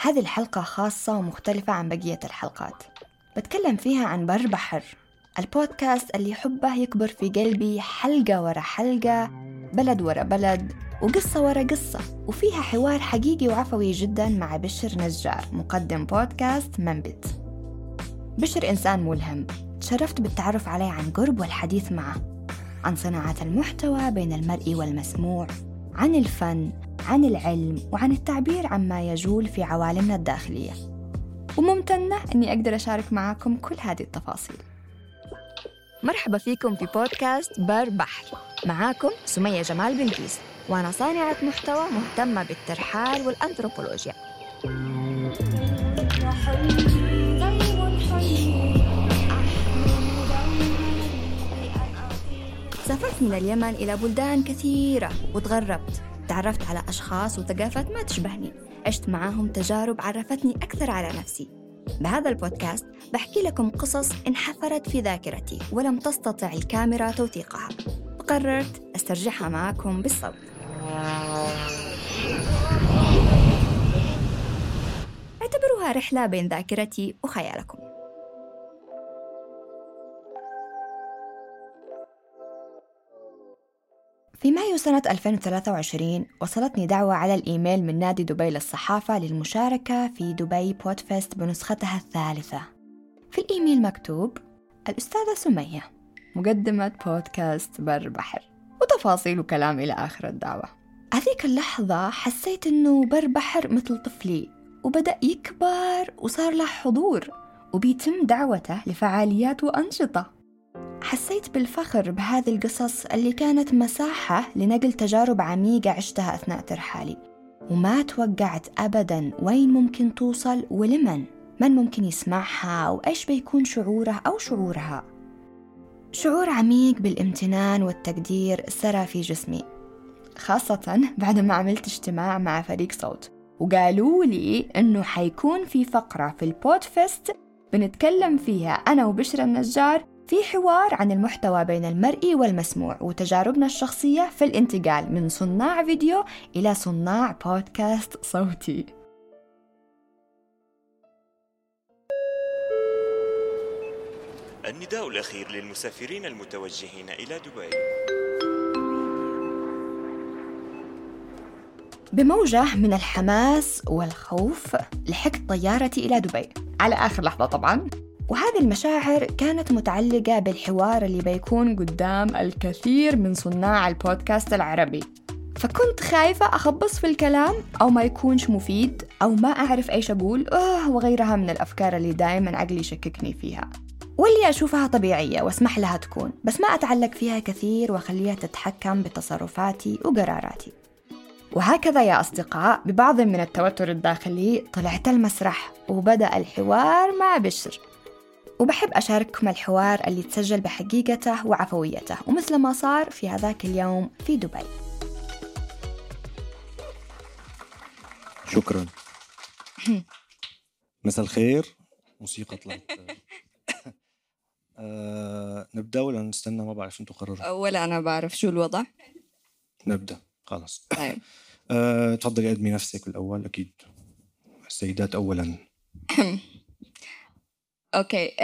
هذه الحلقة خاصة ومختلفة عن بقية الحلقات. بتكلم فيها عن بر بحر البودكاست اللي حبه يكبر في قلبي حلقة ورا حلقة بلد ورا بلد وقصة ورا قصة وفيها حوار حقيقي وعفوي جدا مع بشر نجار مقدم بودكاست منبت. بشر إنسان ملهم تشرفت بالتعرف عليه عن قرب والحديث معه عن صناعة المحتوى بين المرئي والمسموع عن الفن عن العلم وعن التعبير عما يجول في عوالمنا الداخلية. وممتنة أني أقدر أشارك معاكم كل هذه التفاصيل. مرحبا فيكم في بودكاست بر بحر. معاكم سمية جمال بلقيس وأنا صانعة محتوى مهتمة بالترحال والأنثروبولوجيا. سافرت من اليمن إلى بلدان كثيرة وتغربت. تعرفت على أشخاص وثقافات ما تشبهني. عشت معاهم تجارب عرفتني أكثر على نفسي. بهذا البودكاست بحكي لكم قصص انحفرت في ذاكرتي ولم تستطع الكاميرا توثيقها. فقررت أسترجعها معكم بالصوت. اعتبروها رحلة بين ذاكرتي وخيالكم. في مايو سنة 2023 وصلتني دعوة على الإيميل من نادي دبي للصحافة للمشاركة في دبي بودفيست بنسختها الثالثة. في الإيميل مكتوب الأستاذة سمية مقدمة بودكاست بر بحر وتفاصيل وكلام إلى آخر الدعوة. هذيك اللحظة حسيت إنه بر بحر مثل طفلي وبدأ يكبر وصار له حضور وبيتم دعوته لفعاليات وأنشطة. حسيت بالفخر بهذه القصص اللي كانت مساحة لنقل تجارب عميقة عشتها أثناء ترحالي. وما توقعت أبدا وين ممكن توصل ولمن. من ممكن يسمعها وإيش بيكون شعوره أو شعورها. شعور عميق بالامتنان والتقدير سرى في جسمي. خاصة بعد ما عملت اجتماع مع فريق صوت. وقالوا لي إنه حيكون في فقرة في البودفيست بنتكلم فيها أنا وبشرى النجار في حوار عن المحتوى بين المرئي والمسموع وتجاربنا الشخصية في الانتقال من صناع فيديو إلى صناع بودكاست صوتي. النداء الأخير للمسافرين المتوجهين إلى دبي. بموجة من الحماس والخوف لحقت طيارتي إلى دبي. على آخر لحظة طبعا. وهذه المشاعر كانت متعلقة بالحوار اللي بيكون قدام الكثير من صناع البودكاست العربي. فكنت خايفة أخبص في الكلام أو ما يكونش مفيد أو ما أعرف إيش أقول. أوه وغيرها من الأفكار اللي دائما عقلي يشككني فيها. واللي أشوفها طبيعية وأسمح لها تكون بس ما أتعلق فيها كثير وأخليها تتحكم بتصرفاتي وقراراتي. وهكذا يا أصدقاء ببعض من التوتر الداخلي طلعت المسرح وبدأ الحوار مع بشر. وبحب أشارككم الحوار اللي تسجل بحقيقته وعفويته ومثل ما صار في هذاك اليوم في دبي. شكرا. مساء الخير. موسيقى طلعت. آه نبدأ ولا نستنى؟ ما بعرف أنتم قرروا ولا أنا بعرف شو الوضع. نبدأ. خلص طيب. أه تفضلي قدمي نفسك بالاول أكيد. السيدات اولا. أوكي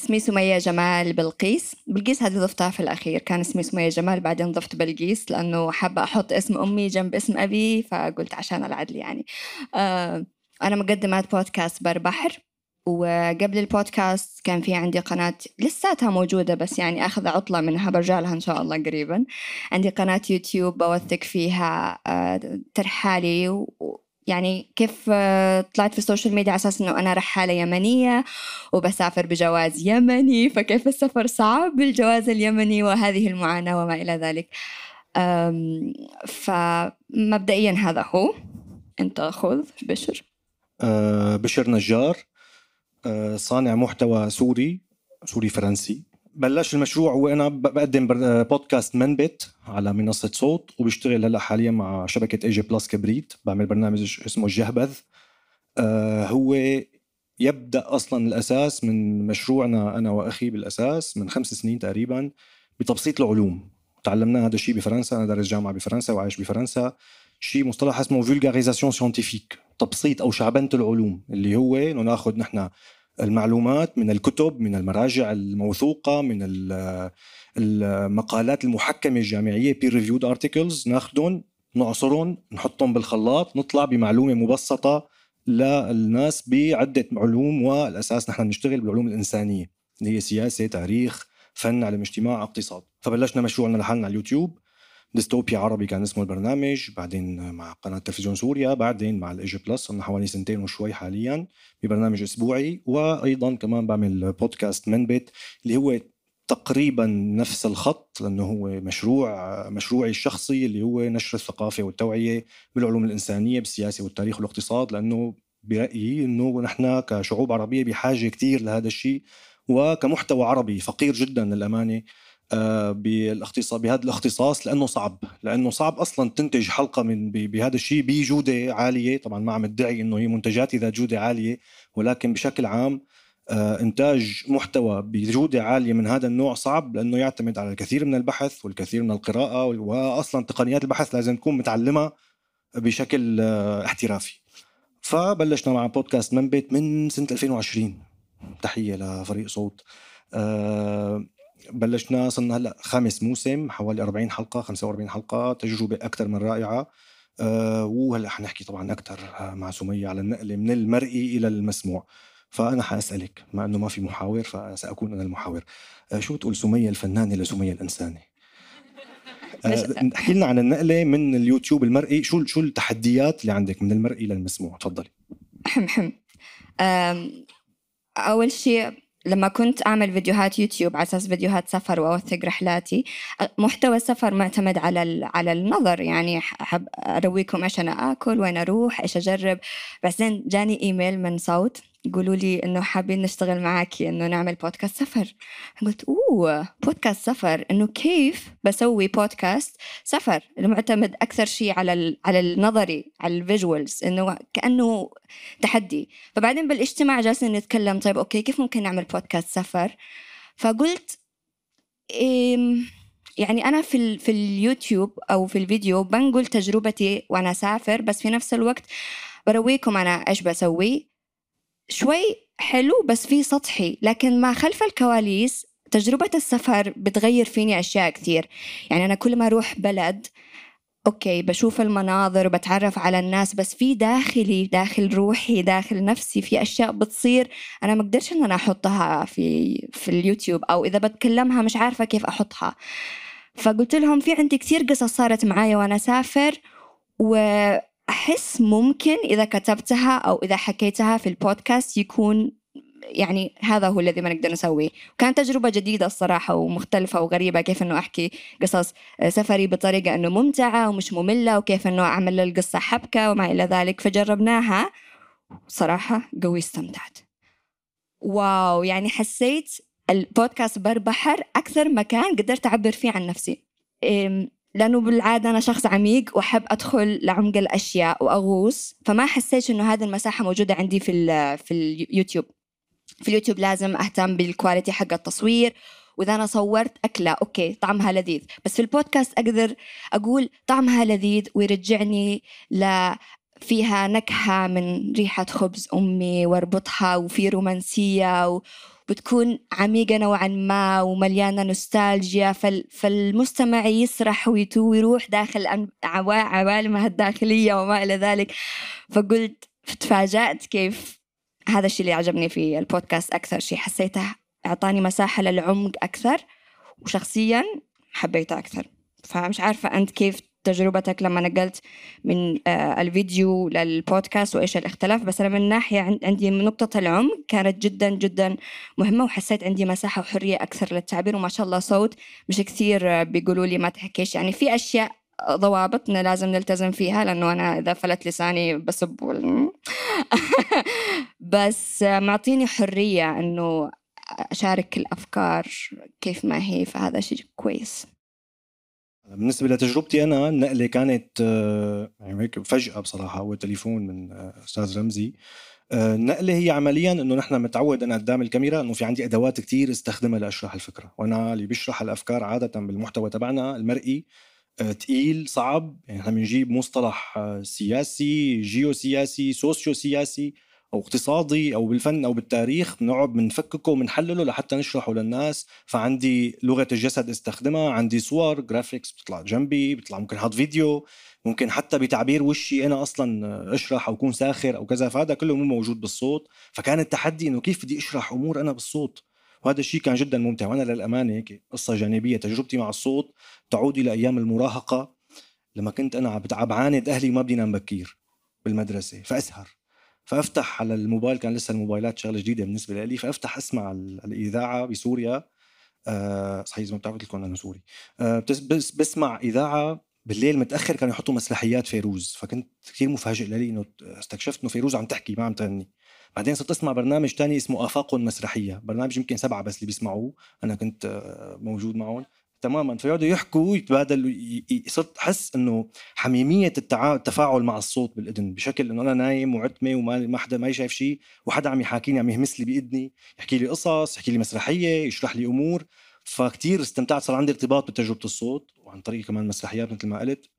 اسمي سمية جمال بلقيس. بلقيس هذه ضفتها في الأخير كان اسمي سمية جمال بعدين ضفت بلقيس لأنه حابة أحط اسم أمي جنب اسم أبي فقلت عشان العدل يعني. أنا مقدمة بودكاست بر بحر وقبل البودكاست كان في عندي قناة لساتها موجودة بس يعني أخذ عطلة منها برجع لها إن شاء الله قريبا. عندي قناة يوتيوب بوثق فيها آه، ترحالي يعني كيف آه، طلعت في ال social media على أساس إنه أنا رحالة يمنية وبسافر بجواز يمني فكيف السفر صعب بالجواز اليمني وهذه المعاناة وما إلى ذلك. فمبدئيا هذا هو. أنت خذ بشر. أه بشر نجار. أه صانع محتوى سوري سوري فرنسي. بلش المشروع وأنا بقدم بر- بودكاست منبت على منصة صوت وبشتغل هلأ حاليا مع شبكة اي جي بلس كبريت بعمل برنامج اسمه الجهبذ أه هو يبدأ أصلا الأساس من مشروعنا أنا وأخي بالأساس من خمس سنين تقريبا بتبسيط العلوم. تعلمنا هذا الشيء بفرنسا أنا دارس جامعة بفرنسا وعايش بفرنسا. شيء مصطلح اسمه vulgarisation scientifique تبسيط أو شعبنة العلوم اللي هو انه ناخذ نحن المعلومات من الكتب من المراجع الموثوقة من ال- المقالات المحكمة الجامعية peer reviewed articles. ناخذهم نعصرهم نحطهم بالخلاط نطلع بمعلومة مبسطة للناس بعدة علوم والأساس نحن نشتغل بالعلوم الإنسانية اللي هي سياسة تاريخ فن علم اجتماع اقتصاد. فبلشنا مشروعنا لحالنا على اليوتيوب. ديستوبيا عربي كان اسمه البرنامج بعدين مع قناة تلفزيون سوريا بعدين مع الايجي بلس صرنا حوالي سنتين وشوي حاليا ببرنامج أسبوعي وأيضا كمان بعمل بودكاست منبت اللي هو تقريبا نفس الخط لأنه هو مشروع مشروعي الشخصي اللي هو نشر الثقافة والتوعية بالعلوم الإنسانية بالسياسة والتاريخ والاقتصاد لأنه برأيي إنه نحن كشعوب عربية بحاجة كثير لهذا الشيء وكمحتوى عربي فقير جدا للأمانة. بالاختصاص بهذا الاختصاص لأنه صعب. لأنه صعب أصلا تنتج حلقة من بهذا الشيء بجودة عالية. طبعا ما عم ادعي إنه هي منتجاتي ذات جودة عالية ولكن بشكل عام آه، إنتاج محتوى بجودة عالية من هذا النوع صعب لأنه يعتمد على الكثير من البحث والكثير من القراءة واصلا تقنيات البحث لازم تكون متعلمة بشكل آه، احترافي. فبلشنا مع بودكاست منبت من سنة 2020 تحية لفريق صوت. آه، بلشنا صرنا هلأ خامس موسم حوالي 40 حلقة 45 حلقة تجربة أكثر من رائعة. أه وهلأ حنحكي طبعا أكثر مع سمية على النقله من المرئي إلى المسموع. فأنا حأسألك مع إنه ما في محاور فسأكون أنا المحاور. أه شو بتقول سمية الفنانة لسمية الإنسانة؟ أه احكي لنا عن النقلة من اليوتيوب المرئي. شو شو التحديات اللي عندك من المرئي للمسموع تفضلي. حم حم أم، أول شيء لما كنت أعمل فيديوهات يوتيوب على أساس فيديوهات سفر وأوثق رحلاتي محتوى السفر معتمد على على النظر. يعني أحب أرويكم إيش أنا آكل وين أروح إيش أجرب. بعدين جاني إيميل من صوت. يقولوا لي إنه حابين نشتغل معاكي إنه نعمل بودكاست سفر. قلت أوه بودكاست سفر. إنه كيف بسوي بودكاست سفر؟ المعتمد أكثر شيء على على النظري على ال visuals إنه كأنه تحدي. فبعدين بالاجتماع جالسين نتكلم طيب okay كيف ممكن نعمل بودكاست سفر؟ فقلت إيه يعني أنا في في اليوتيوب أو في الفيديو بنقل تجربتي وأنا أسافر بس في نفس الوقت برويكم أنا إيش بسوي. شوي حلو بس في سطحي لكن ما خلف الكواليس تجربة السفر بتغير فيني أشياء كثير يعني أنا كل ما أروح بلد أوكي بشوف المناظر وبتعرف على الناس بس في داخلي داخل روحي داخل نفسي في أشياء بتصير أنا ما أقدرش إن أنا أحطها في في اليوتيوب أو إذا بتكلمها مش عارفة كيف أحطها. فقلت لهم في عندي كثير قصص صارت معايا وأنا أسافر واحس ممكن إذا كتبتها أو إذا حكيتها في البودكاست يكون يعني هذا هو الذي ما نقدر نسويه. كانت تجربة جديدة الصراحة ومختلفة وغريبة كيف أنه أحكي قصص سفري بطريقة أنه ممتعة ومش مملة وكيف أنه أعمل القصة حبكة وما إلى ذلك. فجربناها صراحة قوي استمتعت. واو يعني حسيت البودكاست بر بحر أكثر مكان قدرت أعبر فيه عن نفسي. لأنه بالعادة أنا شخص عميق وأحب أدخل لعمق الأشياء وأغوص فما حسيت إنه هذه المساحة موجودة عندي في في اليوتيوب في اليوتيوب لازم أهتم بال quality حق التصوير وإذا أنا صورت أكلة أوكي طعمها لذيذ. بس في البودكاست أقدر أقول طعمها لذيذ ويرجعني ل فيها نكهة من ريحة خبز أمي وأربطها وفي رومانسية و... بتكون عميقة نوعا ما ومليانة نوستالجيا فال... فالمستمع يسرح ويتو ويروح داخل عوالمها الداخلية وما إلى ذلك. فقلت تفاجأت كيف هذا الشيء اللي عجبني في البودكاست أكثر شيء حسيته أعطاني مساحة للعمق أكثر وشخصيا حبيته أكثر. فمش عارفة أنت كيف تجربتك لما نقلت من آه، الفيديو للبودكاست وإيش الاختلاف بس أنا من ناحية عندي نقطة العمق كانت جدا جدا مهمة وحسيت عندي مساحة وحرية أكثر للتعبير وما شاء الله صوت مش كثير بيقولوا لي ما تحكيش. يعني في أشياء ضوابط لازم نلتزم فيها لأنه أنا إذا فلت لساني بسب بس معطيني حرية إنه أشارك الأفكار كيف ما هي فهذا شيء كويس. بالنسبة لتجربتي أنا النقله كانت آه، يعني هيك فجأة بصراحة هو تليفون من آه، أستاذ رمزي. آه، النقله هي عمليا إنه نحن متعود أنا قدام الكاميرا إنه في عندي أدوات كتير استخدمها لأشرح الفكرة. وأنا اللي بيشرح الأفكار عادة بالمحتوى تبعنا المرئي تقيل صعب. يعني إحنا بنجيب مصطلح سياسي جيوسياسي سوسيو سياسي أو اقتصادي أو بالفن أو بالتاريخ بنقعد بنفككه وبنحلله لحتى نشرحه للناس. فعندي لغة الجسد استخدمها عندي صور graphics بتطلع جنبي بيطلع ممكن حط فيديو ممكن حتى بتعبير وشي أنا أصلا أشرح أو أكون ساخر أو كذا فهذا كله مو موجود بالصوت. فكان التحدي إنه كيف بدي أشرح أمور أنا بالصوت؟ وهذا الشيء كان جدا ممتع. وأنا للأمانة هيك قصة جانبية تجربتي مع الصوت تعود إلى أيام المراهقة لما كنت أنا عم بعاند أهلي ما بدي أنام بكير بالمدرسة فاسهر فافتح على الموبايل كان لسه الموبايلات شغلة جديدة بالنسبة لي فافتح اسمع الإذاعة بسوريا أه صحيح ما بتعرفوا لكم أنا سوري. أه بس بسمع إذاعة بالليل متأخر كانوا يحطوا مسرحيات فيروز. فكنت كثير مفاجئ لي إنه استكشفت إنه فيروز عم تحكي ما عم تغني. بعدين صرت أسمع برنامج تاني اسمه افاق مسرحية. برنامج يمكن سبعة بس اللي بيسمعوه. أنا كنت آه، موجود معهم. تماما. فيقعدوا يحكوا ويتبادلوا صرت أحس إنه حميمية التفاعل مع الصوت بالإذن بشكل إنه أنا نايم وعتمة وما ما حدا ما شايف شيء وحدا عم يحاكيني عم يهمس لي بإذني يحكي لي قصص يحكي لي مسرحية يشرح لي أمور. فكتير استمتعت صار عندي ارتباط بتجربة الصوت وعن طريق كمان مسرحيات مثل ما قلت.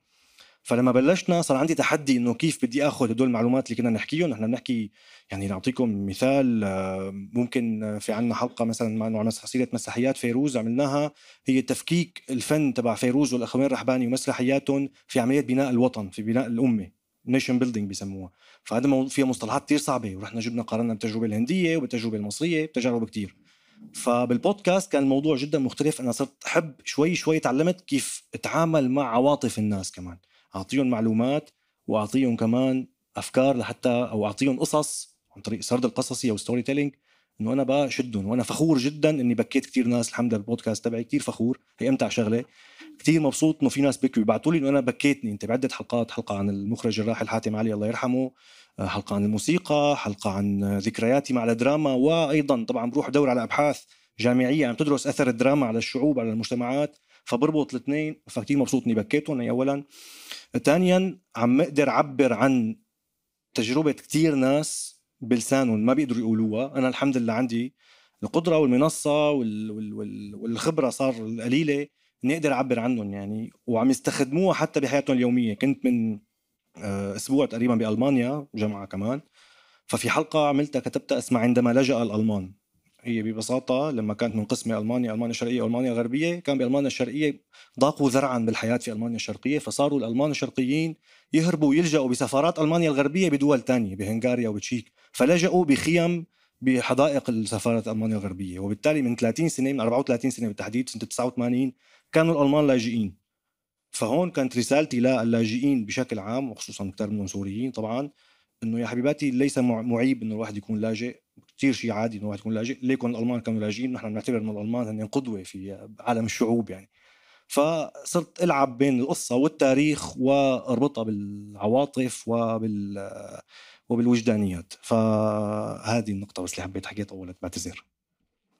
فلما بلشنا صار عندي تحدي إنه كيف بدي آخذ هدول المعلومات اللي كنا نحكيهم. نحن بنحكي يعني نعطيكم مثال آه، ممكن في عنا حلقة مثلا مع انه سيره مسرحيات فيروز عملناها. هي تفكيك الفن تبع فيروز والاخوين الرحباني ومسرحياتهم في عملية بناء الوطن في بناء الأمة nation building بيسموها فهذا فيها مصطلحات كثير صعبة ورحنا جبنا قارنا بالتجربه الهندية وبالتجربه المصرية بتجارب كثير فبالبودكاست كان الموضوع جدا مختلف. أنا صرت أحب شوي شوي تعلمت كيف أتعامل مع عواطف الناس كمان. أعطيهم معلومات وأعطيهم كمان أفكار لحتى أو أعطيهم قصص عن طريق سرد القصصي أو storytelling إنه أنا بشدهم وأنا فخور جدا إني بكيت كثير ناس الحمد لله بالبودكاست تبعي كثير فخور هي أمتع شغلة. كثير مبسوط إنه في ناس بكوا بيبعثوا لي إنه أنا بكيتني. أنت بعده حلقات حلقة عن المخرج الراحل حاتم علي الله يرحمه آه، حلقة عن الموسيقى حلقة عن ذكرياتي مع الدراما وأيضا طبعا بروح أدور على أبحاث جامعية عم تدرس أثر الدراما على الشعوب على المجتمعات. فبربط الاثنين فكتير مبسوط إني بكيتهم هي اولا. ثانيا عم أقدر اعبر عن تجربة كتير ناس بلسانهم ما بيقدروا يقولوها. أنا الحمد لله عندي القدرة والمنصة وال... وال... والخبرة صار القليله إني أقدر أعبر عنهم يعني. وعم يستخدموها حتى بحياتهم اليومية. كنت من آه، أسبوع تقريبا بألمانيا جامعه كمان. ففي حلقة عملتها كتبتها اسمها عندما لجأ الألمان. هي ببساطة لما كانت منقسمة ألمانيا ألمانيا الشرقية وألمانيا الغربية كان بألمانيا الشرقية ضاقوا ذرعا بالحياة في ألمانيا الشرقية فصاروا الألمان الشرقيين يهربوا ويلجأوا بسفارات ألمانيا الغربية بدول تانية بهنغاريا وبتشيك فلجأوا بخيم بحدائق السفارة ألمانيا الغربية وبالتالي من 30 سنة من 34 سنة بالتحديد سنة 89 كانوا الألمان لاجئين. فهون كانت رسالتي للاجئين بشكل عام وخصوصا كثير منهم سوريين طبعا إنه يا حبيباتي ليس معيب إنه الواحد يكون لاجئ. كثير شيء عادي إنه الواحد يكون لاجئ. ليكن الألمان كانوا لاجئين؟ نحن بنعتبر إنه الألمان هن قدوة في عالم الشعوب يعني. فصرت ألعب بين القصة والتاريخ واربطها بالعواطف وبال وبالوجدانيات. فهذه النقطة بس اللي حبيت حكيت طولت بعتذر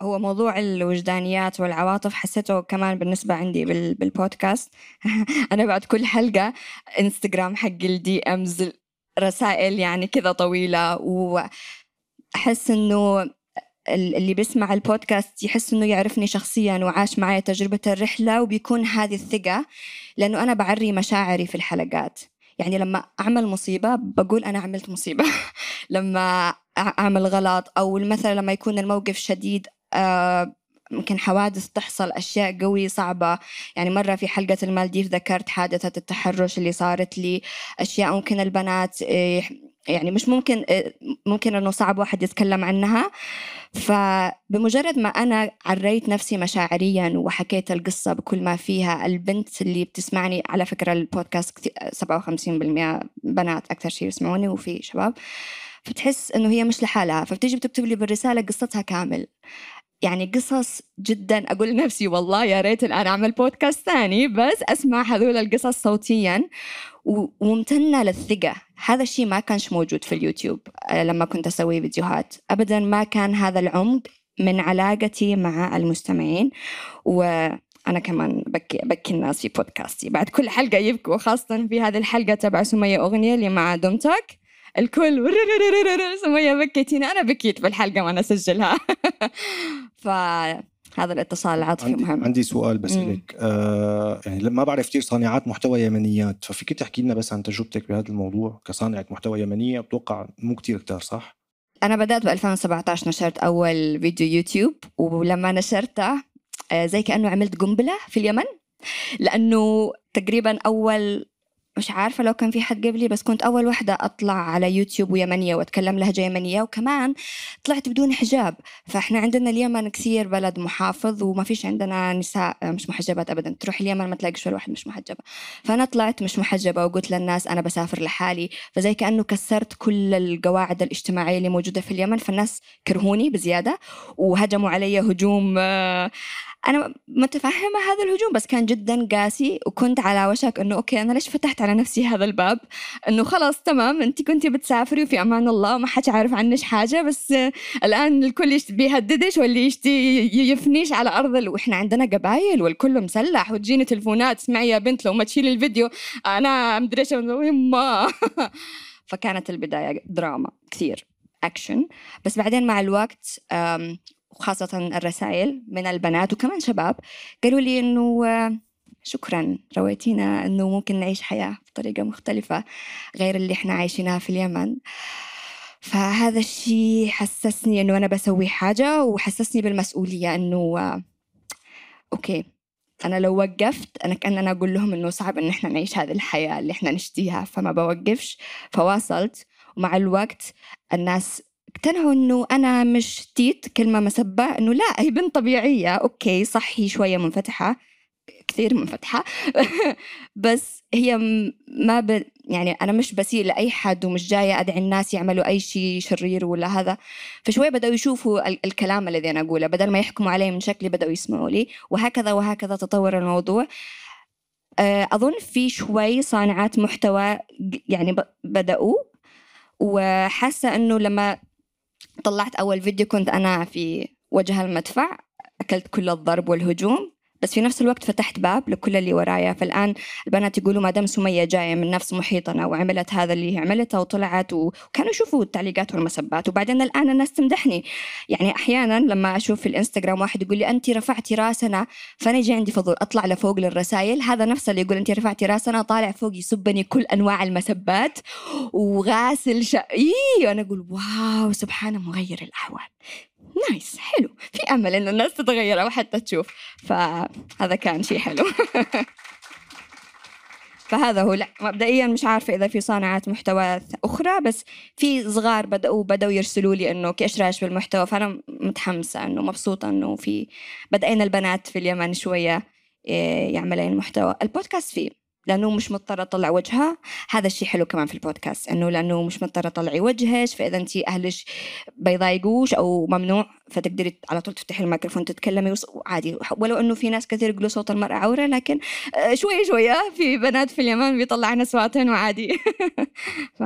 هو موضوع الوجدانيات والعواطف حسيته كمان بالنسبة عندي بالبودكاست. أنا بعد كل حلقة إنستغرام حق الدي أمز رسائل يعني كذا طويلة وأحس إنه ال- اللي بيسمع البودكاست يحس إنه يعرفني شخصيا وعاش معي تجربة الرحلة وبيكون هذه الثقة لأنه أنا بعري مشاعري في الحلقات. يعني لما أعمل مصيبة بقول أنا عملت مصيبة. لما أعمل غلط أو مثلا لما يكون الموقف شديد آه ممكن حوادث تحصل أشياء قوية صعبة. يعني مرة في حلقة المالديف ذكرت حادثة التحرش اللي صارت لي أشياء ممكن البنات إيه، يعني مش ممكن إيه، ممكن إنه صعب واحد يتكلم عنها. فبمجرد ما أنا عريت نفسي مشاعريا وحكيت القصة بكل ما فيها البنت اللي بتسمعني على فكرة البودكاست كتير- 57% بنات أكثر شيء يسمعوني وفي شباب. فتحس إنه هي مش لحالها. فبتيجي بتكتب لي بالرسالة قصتها كامل. يعني قصص جدا. أقول لنفسي والله يا ريت الآن أعمل بودكاست ثاني بس أسمع هذول القصص صوتيا. و- وممتنه للثقة. هذا الشيء ما كانش موجود في اليوتيوب آه، لما كنت أسوي فيديوهات. ابدا ما كان هذا العمق من علاقتي مع المستمعين وأنا كمان بكي بكي الناس في بودكاستي. بعد كل حلقة يبكوا خاصة في هذه الحلقة تبع سمية أغنية اللي مع دمتك الكل سمية بكيتيني. أنا بكيت بالحلقة وأنا أسجلها. فهذا الاتصال العاطفي عندي, مهم عندي سؤال بس. لك آه يعني ما بعرف كثير صانعات محتوى يمنيات ففيك تحكي لنا بس عن تجربتك بهذا الموضوع كصانعة محتوى يمنية بتوقع مو كثير كتار صح؟ أنا بدأت ب 2017 نشرت أول فيديو يوتيوب ولما نشرته آه، زي كأنه عملت قنبلة في اليمن لأنه تقريبا أول مش عارفة لو كان في حد قبلي بس كنت أول واحدة أطلع على يوتيوب ويمنية وأتكلم لهجة يمنية. وكمان طلعت بدون حجاب. فإحنا عندنا اليمن كثير بلد محافظ وما فيش عندنا نساء مش محجبات أبدا. تروح اليمن ما تلاقيش ولا واحد مش محجبة. فأنا طلعت مش محجبة وقلت للناس أنا بسافر لحالي. فزي كأنه كسرت كل القواعد الاجتماعية اللي موجودة في اليمن. فالناس كرهوني بزيادة وهجموا علي هجوم آه، أنا متفهمة هذا الهجوم بس كان جدا قاسي. وكنت على وشك إنه أوكي أنا ليش فتحت على نفسي هذا الباب. إنه خلاص تمام أنت كنتي بتسافري وفي أمان الله وما حد عارف عنش حاجة بس الآن الكل بيهددش واللي يشتي يفنيش على أرض ال... وإحنا عندنا قبايل والكل مسلح وتجيني تلفونات اسمعي يا بنت لو ما تشيلي الفيديو أنا مدري إيش يما. فكانت البداية دراما كثير أكشن. بس بعدين مع الوقت وخاصة الرسائل من البنات وكمان شباب قالوا لي آه، شكرا. رويتينا إنه ممكن نعيش حياة بطريقة مختلفة غير اللي إحنا عايشينها في اليمن. فهذا الشيء حسسني إنه أنا بسوي حاجة وحسسني بالمسؤولية آه، أوكي أنا لو وقفت أنا كأن أنا أقول لهم إنه صعب إن إحنا نعيش هذه الحياة اللي إحنا نشتيها فما بوقفش. فواصلت. ومع الوقت الناس اقتنعوا إنه أنا مش تيت كلمة مسبة إنه لا هي بنت طبيعية. أوكي صح هي شوية منفتحة. كثير منفتحه بس هي ما ب... يعني أنا مش بسيء لأي حد ومش جاية أدعي الناس يعملوا أي شيء شرير ولا هذا. فشوية بدأوا يشوفوا ال- الكلام الذي أنا أقوله بدل ما يحكموا علي من شكلي بدأوا يسمعوا لي. وهكذا وهكذا تطور الموضوع. آه، أظن في شوي صانعات محتوى يعني بدأوا. وحاسة إنه لما طلعت أول فيديو كنت أنا في وجه المدفع أكلت كل الضرب والهجوم. بس في نفس الوقت فتحت باب لكل اللي ورايا. فالآن البنات يقولوا ما دام سمية جاية من نفس محيطنا وعملت هذا اللي عملته وطلعت وكانوا يشوفوا التعليقات والمسبات. وبعدين الآن الناس تمدحني. يعني أحيانا لما أشوف في الإنستغرام واحد يقول لي أنت رفعتي راسنا فأنا يجي عندي فضول أطلع لفوق للرسائل هذا نفسه اللي يقول أنت رفعتي راسنا طالع فوق يسبني كل أنواع المسبات وغاسل شا... إيه أنا أقول واو سبحانه مغير الأحوال. نايس حلو. في أمل إنه الناس تتغير أو حتى تشوف. فهذا كان شيء حلو. فهذا هو. لا مبدئيا مش عارفة إذا في صانعات محتوى أخرى بس في صغار بدأوا بدأوا يرسلوا لي إنه كيف رأيك بالمحتوى فأنا متحمسة إنه مبسوطة إنه في بدأنا البنات في اليمن شوية إيه، يعملين محتوى. البودكاست فيه. لأنه مش مضطرة أطلع وجهها. هذا الشيء حلو كمان في البودكاست إنه لأنه مش مضطرة تطلعي وجهك فإذا انت أهلك بيضايقوش أو ممنوع فتقدري على طول تفتحي الميكروفون تتكلمي وعادي. ولو إنه في ناس كثير يقولوا صوت المرأة عورة لكن آه، شوية شوية في بنات في اليمن بيطلعن اصواتهن وعادي ف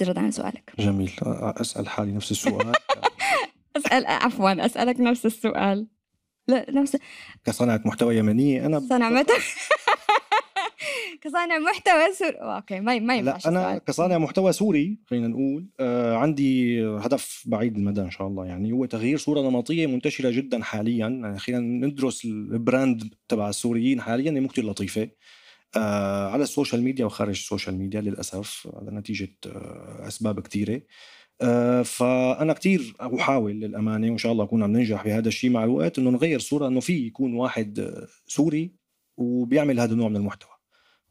عن سؤالك. جميل. أسأل حالي نفس السؤال. أسأل عفوا أسألك نفس السؤال. لا نفس كصانعة محتوى يمنية أنا صنع متى كصانع محتوى سوري. أوكي ما ما لا أنا السؤال. كصانع محتوى سوري خلينا نقول آه عندي هدف بعيد المدى إن شاء الله يعني هو تغيير صورة نمطية منتشرة جدا حاليا. يعني خلينا ندرس ال brand تبع السوريين حاليا هي كثير لطيفة. آه على السوشيال ميديا وخارج السوشيال ميديا للأسف هذا نتيجة آه أسباب كثيرة. آه فأنا كثير أحاول للأمانة وإن شاء الله أكون عم ننجح بهذا الشيء مع الوقت إنه نغير صورة إنه في يكون واحد آه، سوري وبيعمل هذا النوع من المحتوى.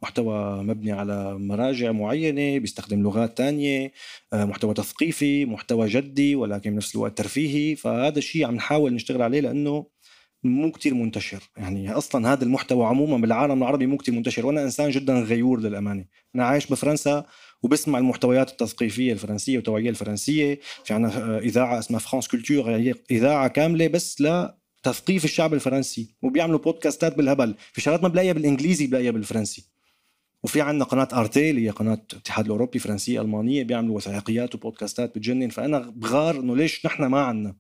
محتوى مبني على مراجع معينة بيستخدم لغات تانية آه، محتوى تثقيفي محتوى جدي ولكن بنفس الوقت ترفيهي. فهذا الشيء عم نحاول نشتغل عليه لأنه مو كتير منتشر. يعني أصلا هذا المحتوى عموما بالعالم العربي مو كتير منتشر وأنا إنسان جدا غيور للأمانة. أنا عايش بفرنسا وبسمع المحتويات التثقيفية الفرنسية والتوعية الفرنسية. في عنا آه، إذاعة اسمها فرانس كولتور هي إذاعة كاملة بس لا تثقيف الشعب الفرنسي وبيعملوا بودكاستات بالهبل. في شغلات ما بلاقيها بالإنجليزي بلاقيها بالفرنسي. وفي عندنا قناة آرتي اللي هي قناة الاتحاد الأوروبي فرنسية ألمانية بيعملوا وثائقيات وبودكاستات بتجنن. فأنا بغار إنه ليش نحن ما عنا؟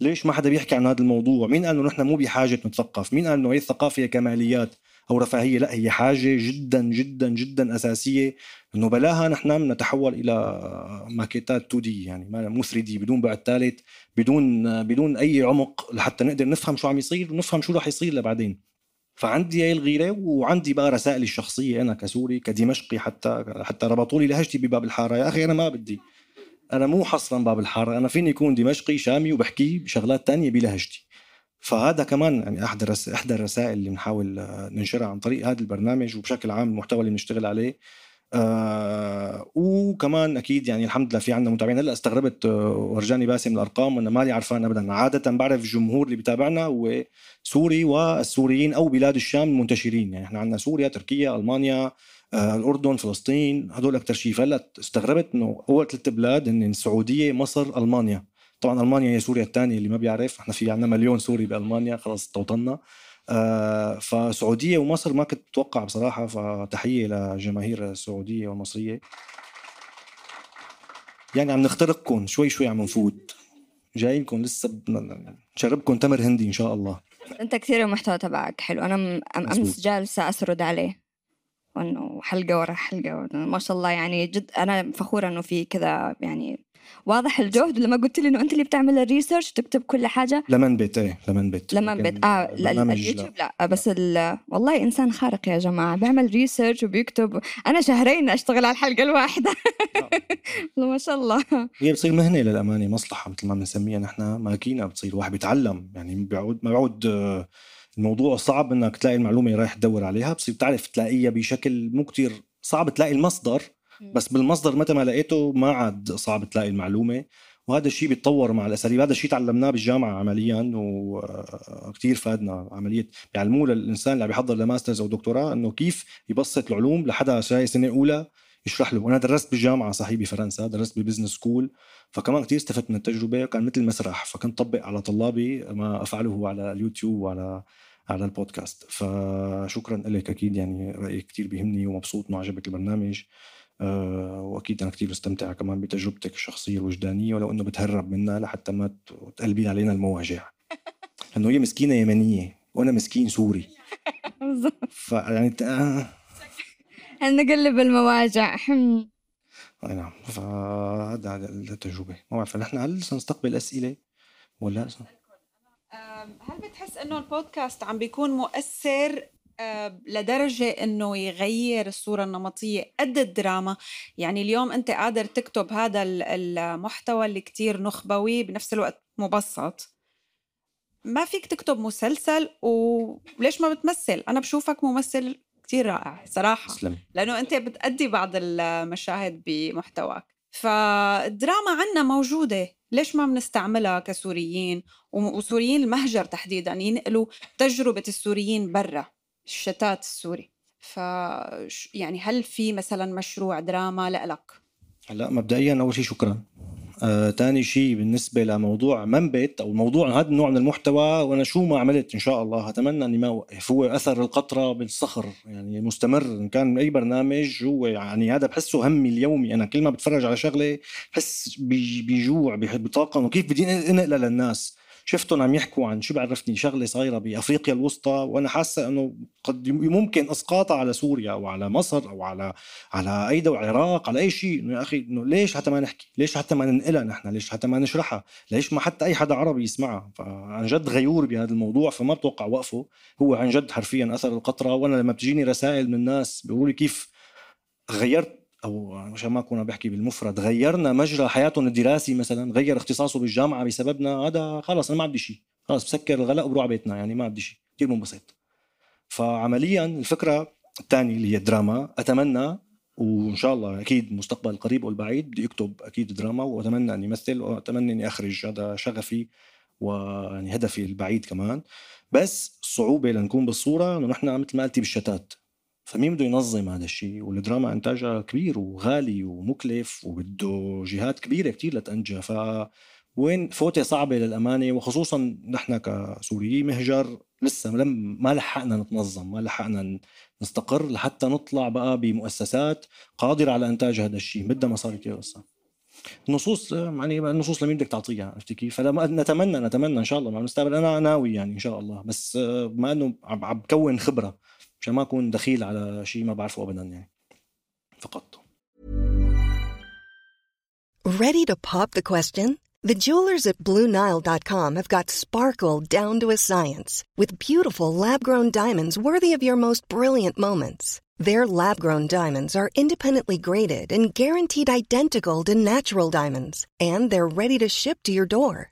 ليش ما حدا بيحكي عن هذا الموضوع؟ مين قال إنه نحن مو بحاجة نتثقف؟ مين قال إنه هي الثقافة هي كماليات؟ أو رفاهيه لا هي حاجة جدا جدا جدا أساسية إنه بلاها نحن نتحول إلى ماكيتات 2 دي يعني مو 3 دي بدون بعد ثالث بدون بدون أي عمق لحتى نقدر نفهم شو عم يصير ونفهم شو رح يصير لبعدين. فعندي هاي الغيرة وعندي بقى رسائلي الشخصية أنا كسوري كدمشقي حتى حتى ربطوا لي لهجتي بباب الحارة. يا أخي أنا ما بدي أنا مو حصرا باب الحارة أنا فيني يكون دمشقي شامي وبحكي بشغلات تانية بلهجتي. فهذا كمان يعني أحد الرس... إحدى الرسائل اللي بنحاول آه، ننشرها عن طريق هذا البرنامج وبشكل عام المحتوى اللي بنشتغل عليه. آه وكمان أكيد يعني الحمد لله في عندنا متابعين. هلأ استغربت آه ورجاني باسم الأرقام وأنا مالي عرفان ابدا. عادة بعرف الجمهور اللي بيتابعنا هو سوري والسوريين أو بلاد الشام المنتشرين. يعني إحنا عندنا سوريا تركيا ألمانيا آه الأردن فلسطين هدول أكثر شيء. فهلأ استغربت إنه أول ثلاث بلاد هن السعودية مصر ألمانيا. طبعا ألمانيا هي سوريا الثانية اللي ما بيعرف. إحنا في عندنا مليون سوري بألمانيا خلص توطنا آه فسعودية ومصر ما كنت متوقع بصراحة فتحية للجماهير السعودية والمصرية. يعني عم نخترقكم شوي شوي عم نفوت. جايينكم لسه نشربكم تمر هندي إن شاء الله. أنت كثير المحتوى تبعك حلو. أنا م- أمس. جالسة أسرد عليه. وانه حلقة ورا حلقة ما شاء الله يعني جد أنا فخورة إنه في كذا يعني واضح الجهد لما قلت لي إنه أنت اللي بتعمل ال research تكتب كل حاجة. لمن بيت إيه لمن بيت. لما لكن بت آه لا اليوتيوب لا. بس ال... والله إنسان خارق يا جماعة. بيعمل research وبيكتب. أنا شهرين أشتغل على الحلقة الواحدة. ما شاء الله. هي بتصير مهنة للأمانة مصلحة مثل ما بنسميها. نحن ماكينة بتصير. واحد بيتعلم. يعني بيعود ما بيعود آه، الموضوع صعب إنك تلاقي المعلومة رايح تدور عليها. بتصير تعرف تلاقيها بشكل مو كتير صعب تلاقي المصدر. بس بالمصدر متى ما لقيته ما عاد صعب تلاقي المعلومة. وهذا الشيء بيتطور مع الأساليب. هذا الشيء تعلمناه بالجامعة عمليا وكثير فادنا عملية. بيعلموه للإنسان اللي عم يحضر ل masters أو دكتوراه إنه كيف يبسط العلوم لحدا جاي سنة أولى يشرح له وأنا درست بالجامعة صحيح بفرنسا درست ب business school فكمان كثير استفدت من التجربة. كان مثل مسرح فكنت طبق على طلابي ما أفعله على اليوتيوب وعلى على البودكاست. فشكرا لك أكيد يعني رأيك كثير بيهمني ومبسوط إنه عجبك البرنامج. وأكيد أنا كثير بستمتع كمان بتجربتك الشخصية الوجدانية ولو إنه بتهرب منها لحتى ما تقلبي علينا المواجع. لأنه هي مسكينة يمنية وأنا مسكين سوري. فيعني ت- آه نقلب المواجع. أي نعم. فهذا هذا التجربة. ما بعرف نحن هل سنستقبل أسئلة؟ ولا هل بتحس إنه البودكاست عم بيكون مؤثر آه، لدرجة إنه يغير الصورة النمطية قد الدراما. يعني اليوم أنت قادر تكتب هذا ال- المحتوى اللي كتير نخبوي بنفس الوقت مبسط. ما فيك تكتب مسلسل وليش ما بتمثل؟ أنا بشوفك ممثل كتير رائع صراحة تسلمي لأنه أنت بتأدي بعض المشاهد بمحتواك. فالدراما عنا موجودة ليش ما بنستعملها كسوريين؟ وسوريين المهجر تحديدا ينقلوا تجربة السوريين برا. الشتات السوري. ف يعني هل في مثلا مشروع دراما لإلك؟ هلأ مبدئيا أول شيء شكرا. آه، تاني شيء بالنسبة لموضوع منبت أو موضوع هذا النوع من المحتوى وأنا شو ما عملت إن شاء الله أتمنى إني ما أوقف. هو أثر القطرة بالصخر يعني مستمر. إن كان أي برنامج هو يعني هذا بحسه همي اليومي. أنا كل ما بتفرج على شغلة بحس بج- بجوع بطاقه انه كيف بدي انقلها للناس. شفتهم عم يحكوا عن شو بعرفني شغلة صايره بأفريقيا الوسطى وأنا حاسة إنه قد ممكن اسقاطها على سوريا أو على مصر أو على على أي دولة العراق على أي شيء إنه يا أخي إنه ليش حتى ما نحكي؟ ليش حتى ما ننقلها نحن؟ ليش حتى ما نشرحها؟ ليش ما حتى أي حدا عربي يسمعها؟ فعن جد غيور بهذا الموضوع فما بتوقع وقفه هو عن جد حرفيا أثر القطرة وأنا لما بتجيني رسائل من الناس بيقولوا لي كيف غيرت أو مشان ما اكون بحكي بالمفرد غيرنا مجرى حياتهم الدراسي مثلا غير اختصاصه بالجامعة بسببنا هذا خلص أنا ما بدي شيء خلص بسكر الغلاء وبروح بيتنا يعني ما بدي شيء كثير منبسط فعمليا الفكرة الثانية اللي هي الدراما أتمنى وإن شاء الله أكيد المستقبل القريب والبعيد بدي اكتب أكيد دراما وأتمنى اني امثل وأتمنى أني أخرج هذا شغفي ويعني هدفي البعيد كمان. بس الصعوبه لنكون بالصورة إنه نحن مثل ما قلتي بالشتات. فمين بده ينظم هذا الشيء؟ والدراما إنتاجها كبير وغالي ومكلف وبده جهات كبيرة كتير لتنجح ف وين فوتة صعبة للأمانة وخصوصا نحن كسوريين مهجر لسه لم ما لحقنا نتنظم ما لحقنا نستقر لحتى نطلع بقى بمؤسسات قادرة على إنتاج هذا الشيء. بدها مصاري كثير قصة. النصوص يعني النصوص لمين بدك تعطيها؟ عرفتي كيف؟ فلما نتمنى نتمنى إن شاء الله مع المستقبل أنا ناوي يعني إن شاء الله. بس ما إنه عم بكون خبرة. عشان ما اكون دخيل على شيء ما بعرفه ابدا يعني فقط Ready to pop the question? The jewelers at BlueNile.com have got sparkle down to a science with beautiful lab-grown diamonds worthy of your most brilliant moments. Their lab-grown diamonds are independently graded and guaranteed identical to natural diamonds, and they're ready to ship to your door.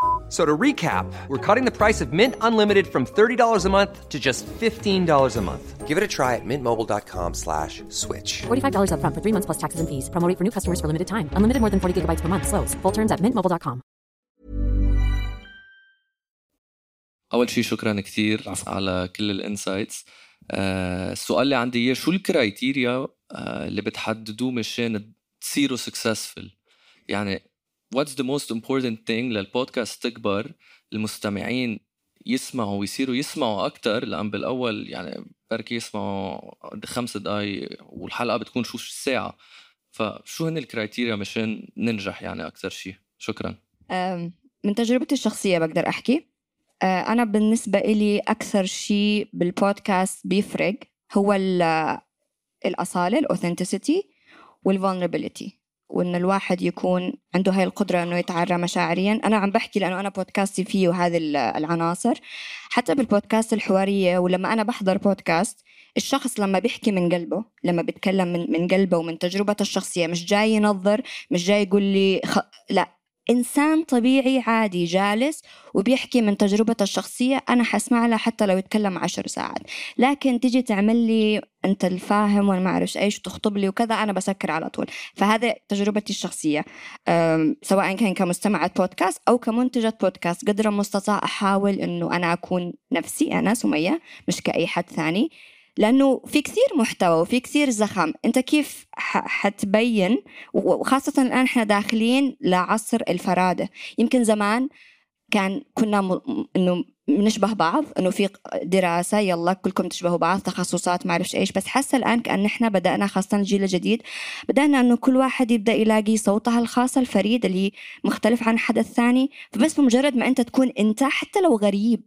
So to recap, we're cutting the price of Mint Unlimited from $30 a month to just $15 a month. Give it a try at mintmobile.com slash switch. $45 upfront for three months plus taxes and fees. Promo rate for new customers for limited time. Unlimited more than 40 gigabytes per month. Slows. Full terms at mintmobile.com. اول شيء شكرا كثير على كل الانسايتس آه السؤال اللي عندي اياه شو الكرايتيريا آه اللي بتحددوه مشان تصيروا سكسسفل يعني what's the most important thing للبودكاست تكبر المستمعين يسمعوا ويصيروا يسمعوا أكثر لأن بالأول يعني بركي يسمعوا خمس دقائق والحلقة بتكون شو ساعة. فشو هن ال criteria مشان ننجح يعني أكثر شيء شكرا. من تجربتي الشخصية بقدر أحكي. أه، أنا بالنسبة إلي أكثر شيء بالبودكاست بيفرق هو ال- الأصالة ال authenticity وال vulnerability وإن الواحد يكون عنده هاي القدرة إنه يتعرى مشاعريا. أنا عم بحكي لأنه أنا بودكاستي فيه هذه ال- العناصر. حتى بالبودكاست الحوارية ولما أنا بحضر بودكاست الشخص لما بيحكي من قلبه لما بيتكلم من, من قلبه ومن تجربته الشخصية مش جاي ينظر مش جاي يقول لي خ... لا. إنسان طبيعي عادي جالس وبيحكي من تجربته الشخصية أنا حسمع له حتى لو يتكلم عشر ساعات. لكن تيجي تعمل لي أنت الفاهم وأنا ما أعرف إيش وتخطب لي وكذا أنا بسكر على طول. فهذا تجربتي الشخصية. أم، سواء كان كمستمعة بودكاست أو كمنتجة بودكاست قدر المستطاع أحاول أنه أنا أكون نفسي أنا سمية مش كأي حد ثاني. لأنه في كثير محتوى وفي كثير زخم. أنت كيف حتبين؟ وخاصة الآن إحنا داخلين لعصر الفرادة. يمكن زمان كان كنا م... إنه نشبه بعض إنه في دراسة يلا كلكم تشبهوا بعض تخصصات ما أعرفش إيش بس حاسة الآن كأن إحنا بدأنا خاصة الجيل الجديد بدأنا إنه كل واحد يبدأ يلاقي صوتها الخاص الفريد اللي مختلف عن حد الثاني فبس بمجرد ما أنت تكون أنت حتى لو غريب.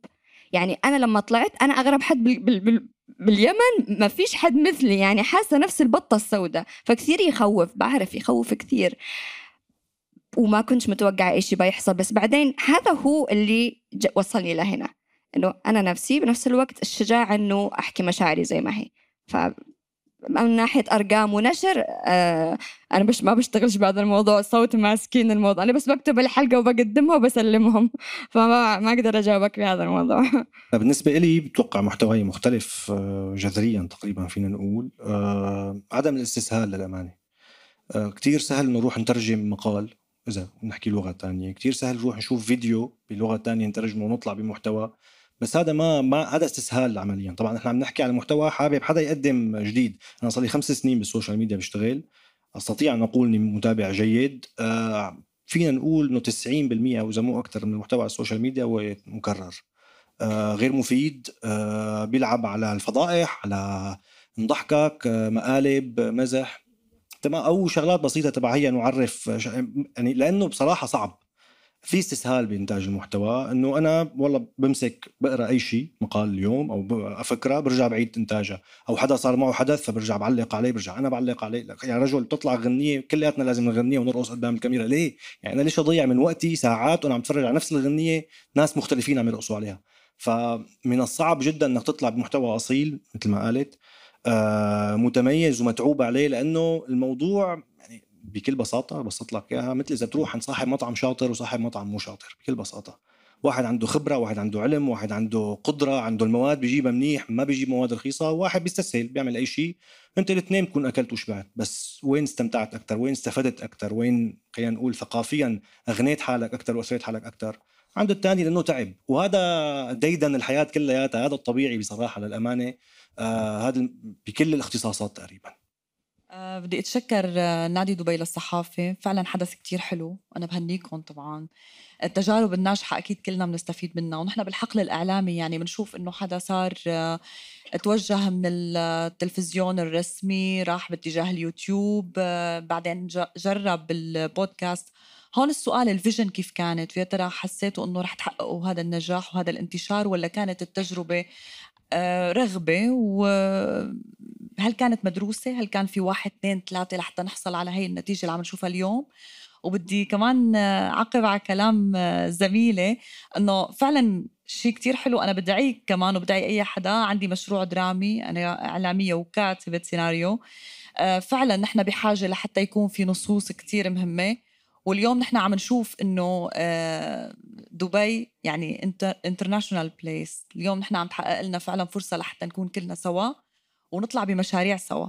يعني أنا لما طلعت أنا أغرب حد بال... بال... بال... باليمن ما فيش حد مثلي يعني حاسة نفس البطة السوداء فكثير يخوف بعرف يخوف كثير. وما كنت متوقعة إيش بيحصل بس بعدين هذا هو اللي وصلني لهنا إنه أنا نفسي بنفس الوقت الشجاعة إنه أحكي مشاعري زي ما هي. ف من ناحية أرقام ونشر آه أنا مش ما بشتغلش بهذا الموضوع صوت ماسكين الموضوع. أنا بس بكتب الحلقة وبقدمها وبسلمهم فما ما أقدر أجاوبك بهذا الموضوع. بالنسبة لي بتوقع محتواي مختلف آه، جذريا تقريبا فينا نقول. آه، عدم الاستسهال للأمانة. آه، كتير سهل نروح نترجم مقال إذا نحكي لغة تانية. كتير سهل نروح نشوف فيديو بلغة تانية نترجمه ونطلع بمحتوى. بس هذا ما ما هذا استسهال عمليا. طبعا إحنا عم نحكي على محتوى حابب حدا يقدم جديد. أنا صار لي خمس سنين بال social media بشتغل. أستطيع أن أقول إني متابع جيد. آه فينا نقول إنه 90% أو إذا مو أكثر من المحتوى على ال social media هو مكرر. آه غير مفيد. آه بيلعب على الفضائح على نضحكك آه مقالب مزح. تمام؟ أو شغلات بسيطة تبع هي نعرف يعني لأنه بصراحة صعب. في استسهال بإنتاج المحتوى. إنه أنا والله بمسك بقرأ أي شيء مقال اليوم أو فكره برجع بعيد انتاجها أو حدا صار معه حدث فبرجع بعلق عليه برجع أنا بعلق عليه. يعني رجل بتطلع غنية كلياتنا لازم نغنيها ونرقص قدام الكاميرا. ليه؟ يعني أنا ليش أضيع من وقتي ساعات وأنا عم اتفرج على نفس الغنية ناس مختلفين عم يرقصوا عليها. فمن الصعب جدا إنك تطلع بمحتوى أصيل مثل ما قالت. متميز ومتعوب عليه لأنه الموضوع بكل بساطة بسط لك إياها مثل إذا بتروح عند صاحب مطعم شاطر وصاحب مطعم مو شاطر بكل بساطة. واحد عنده خبرة واحد عنده علم واحد عنده قدرة عنده المواد بيجيبها منيح ما بيجيب مواد رخيصة واحد بيستسهل بيعمل أي شيء. أنت الاثنين بتكون أكلت وشبعت بس وين استمتعت أكثر وين استفدت أكثر وين خلينا نقول ثقافيا أغنيت حالك أكثر وأثريت حالك أكثر عند الثاني لأنه تعب. وهذا ديدن الحياة كلياتها هذا الطبيعي بصراحة للأمانة. آه هذا بكل الاختصاصات تقريبا. أه بدي أتشكر آه، نادي دبي للصحافة. فعلا حدث كتير حلو. أنا بهنيكم طبعا. التجارب الناجحة أكيد كلنا بنستفيد منها. ونحن بالحقل الإعلامي يعني بنشوف إنه حدا صار توجه من التلفزيون الرسمي راح باتجاه اليوتيوب بعدين جرب البودكاست. هون السؤال ال vision كيف كانت؟ ويا ترى حسيتوا إنه رح تحققوا هذا النجاح وهذا الانتشار ولا كانت التجربة آه، رغبة؟ وهل كانت مدروسة؟ هل كان في واحد اثنين ثلاثة لحتى نحصل على هي النتيجة اللي عم نشوفها اليوم؟ وبدي كمان أعقب على كلام زميلة إنه فعلا شيء كتير حلو. أنا بدعيك كمان وبدعي أي حدا. عندي مشروع درامي أنا إعلامية وكاتبة سيناريو. آه، فعلا نحن بحاجة لحتى يكون في نصوص كتير مهمة. واليوم نحن عم نشوف إنه آه، دبي يعني انترناشونال بليس اليوم نحن عم تحقق لنا فعلا فرصة لحتى نكون كلنا سوا ونطلع بمشاريع سوا.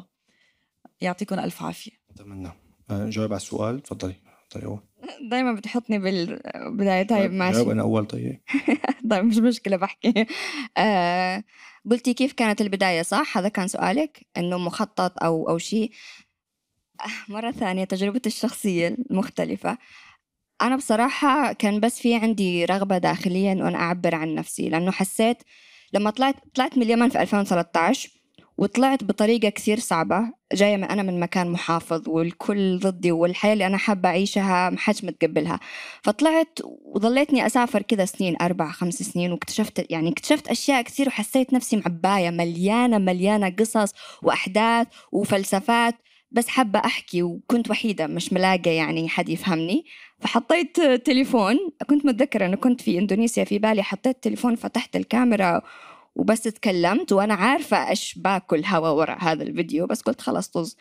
يعطيكم ألف عافية. أتمنى. آه، جاوب على السؤال. تفضلي. أول. دائما بتحطني بالبداية. طيب ماشي. جاوب أنا أول. طيب. طيب مش مشكلة بحكي. آه قلتي كيف كانت البداية صح؟ هذا كان سؤالك؟ إنه مخطط أو أو شيء؟ مرة ثانية تجربتي الشخصية المختلفة. أنا بصراحة كان بس في عندي رغبة داخلية إنه أنا أعبر عن نفسي لأنه حسيت لما طلعت طلعت من اليمن في 2013 وطلعت بطريقة كثير صعبة جاية من أنا من مكان محافظ والكل ضدي والحياة اللي أنا حابة أعيشها ما حدش متقبلها. فطلعت وظليتني أسافر كذا سنين أربع خمس سنين واكتشفت يعني اكتشفت أشياء كثير وحسيت نفسي معباية مليانة مليانة قصص وأحداث وفلسفات. بس حابة أحكي وكنت وحيدة مش ملاقة يعني حد يفهمني فحطيت تليفون. كنت متذكرة أنه كنت في إندونيسيا في بالي حطيت تليفون فتحت الكاميرا وبس تكلمت وأنا عارفة إيش باكل هوا ورا هذا الفيديو بس قلت خلاص طز.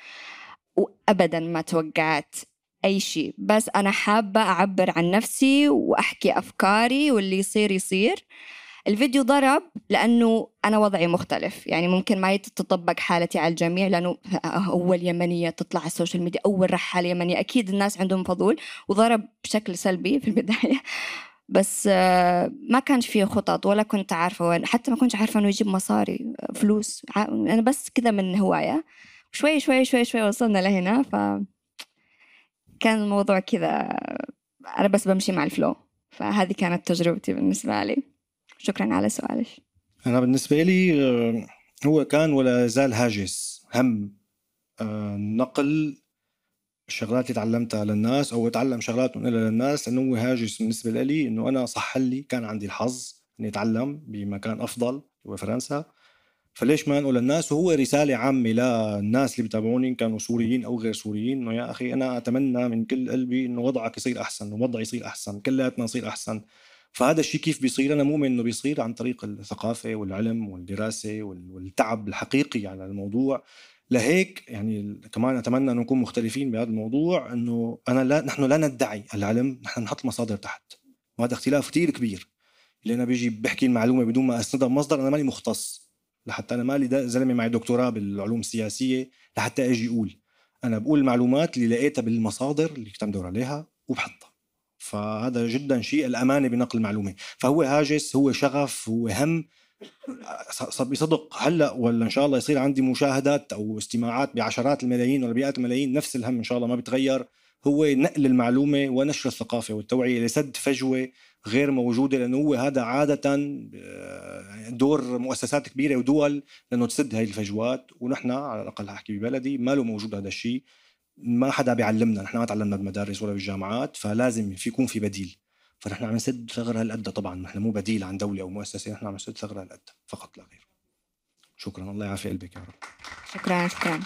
وأبدا ما توقعت أي شيء. بس أنا حابة أعبر عن نفسي وأحكي أفكاري واللي يصير يصير. الفيديو ضرب لأنه أنا وضعي مختلف. يعني ممكن ما تتطبق حالتي على الجميع لأنه أول يمنية تطلع على ال social media أول رحالة يمنية. أكيد الناس عندهم فضول وضرب بشكل سلبي في البداية. بس ما كانش فيه خطط ولا كنت عارفة وين. حتى ما كنت عارفة إنه يجيب مصاري فلوس. أنا بس كذا من هواية. شوي شوي شوي شوي وصلنا لهنا ف كان الموضوع كذا. أنا بس بمشي مع الفلو. فهذه كانت تجربتي بالنسبة لي. شكرا على سؤالك. أنا بالنسبة لي آه، هو كان ولا زال هاجس. هم آه، نقل الشغلات اللي تعلمتها للناس أو اتعلم شغلات ونقلها للناس لأنه هو هاجس. بالنسبة لي إنه أنا صح لي كان عندي الحظ إني أتعلم بمكان أفضل هو فرنسا. فليش ما انقل للناس؟ وهو رسالة عامة للناس اللي بتابعوني كانوا سوريين أو غير سوريين. إنه يا أخي أنا أتمنى من كل قلبي إنه وضعك يصير أحسن ووضعي يصير أحسن كلياتنا نصير أحسن. فهذا الشيء كيف بيصير؟ أنا مؤمن إنه بيصير عن طريق الثقافة والعلم والدراسة والتعب الحقيقي على الموضوع. لهيك يعني كمان أتمنى انه نكون مختلفين بهذا الموضوع إنه أنا لا نحن لا ندعي العلم نحن نحط مصادر تحت. وهذا اختلاف كثير كبير. اللي أنا بيجي بحكي المعلومة بدون ما اسندها بمصدر أنا ماني مختص. لحتى أنا مالي زلمة معي دكتوراه بالعلوم السياسية لحتى أجي أقول. أنا بقول المعلومات اللي لقيتها بالمصادر اللي كنت عم دور عليها وبحطها. فهذا جدا شيء الأمانة بنقل المعلومة. فهو هاجس هو شغف هو هم. بصدق. هلأ ولا إن شاء الله يصير عندي مشاهدات أو استماعات بعشرات الملايين ولا بمئات الملايين نفس الهم إن شاء الله ما بيتغير. هو نقل المعلومة ونشر الثقافة والتوعية لسد فجوة غير موجودة لأنه هو هذا عادة آه، دور مؤسسات كبيرة ودول لأنه تسد هاي الفجوات. ونحن على الأقل احكي ببلدي ما له موجود هذا الشيء. ما حدا بيعلمنا نحن ما تعلمنا بالمدارس ولا بالجامعات فلازم في يكون في بديل. فنحن عم نسد ثغرة هالقد طبعا نحن مو بديل عن دولة أو مؤسسة نحن عم نسد ثغرة هالقد فقط لا غير. شكرا الله يعافي قلبك يا رب. شكرا شكرا.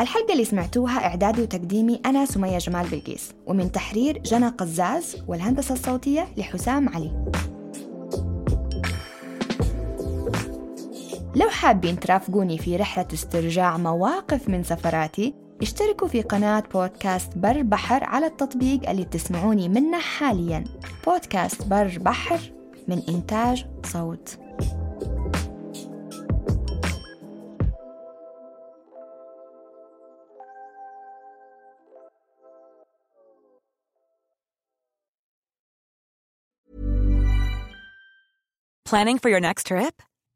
الحلقة اللي سمعتوها إعدادي وتقديمي أنا سمية جمال بلقيس ومن تحرير جنى قزاز والهندسة الصوتية لحسام علي. حابين ترافقوني في رحلة استرجاع مواقف من سفراتي اشتركوا في قناة بودكاست بر بحر على التطبيق اللي تسمعوني منه حاليا بودكاست بر بحر من إنتاج صوت Planning for your next trip?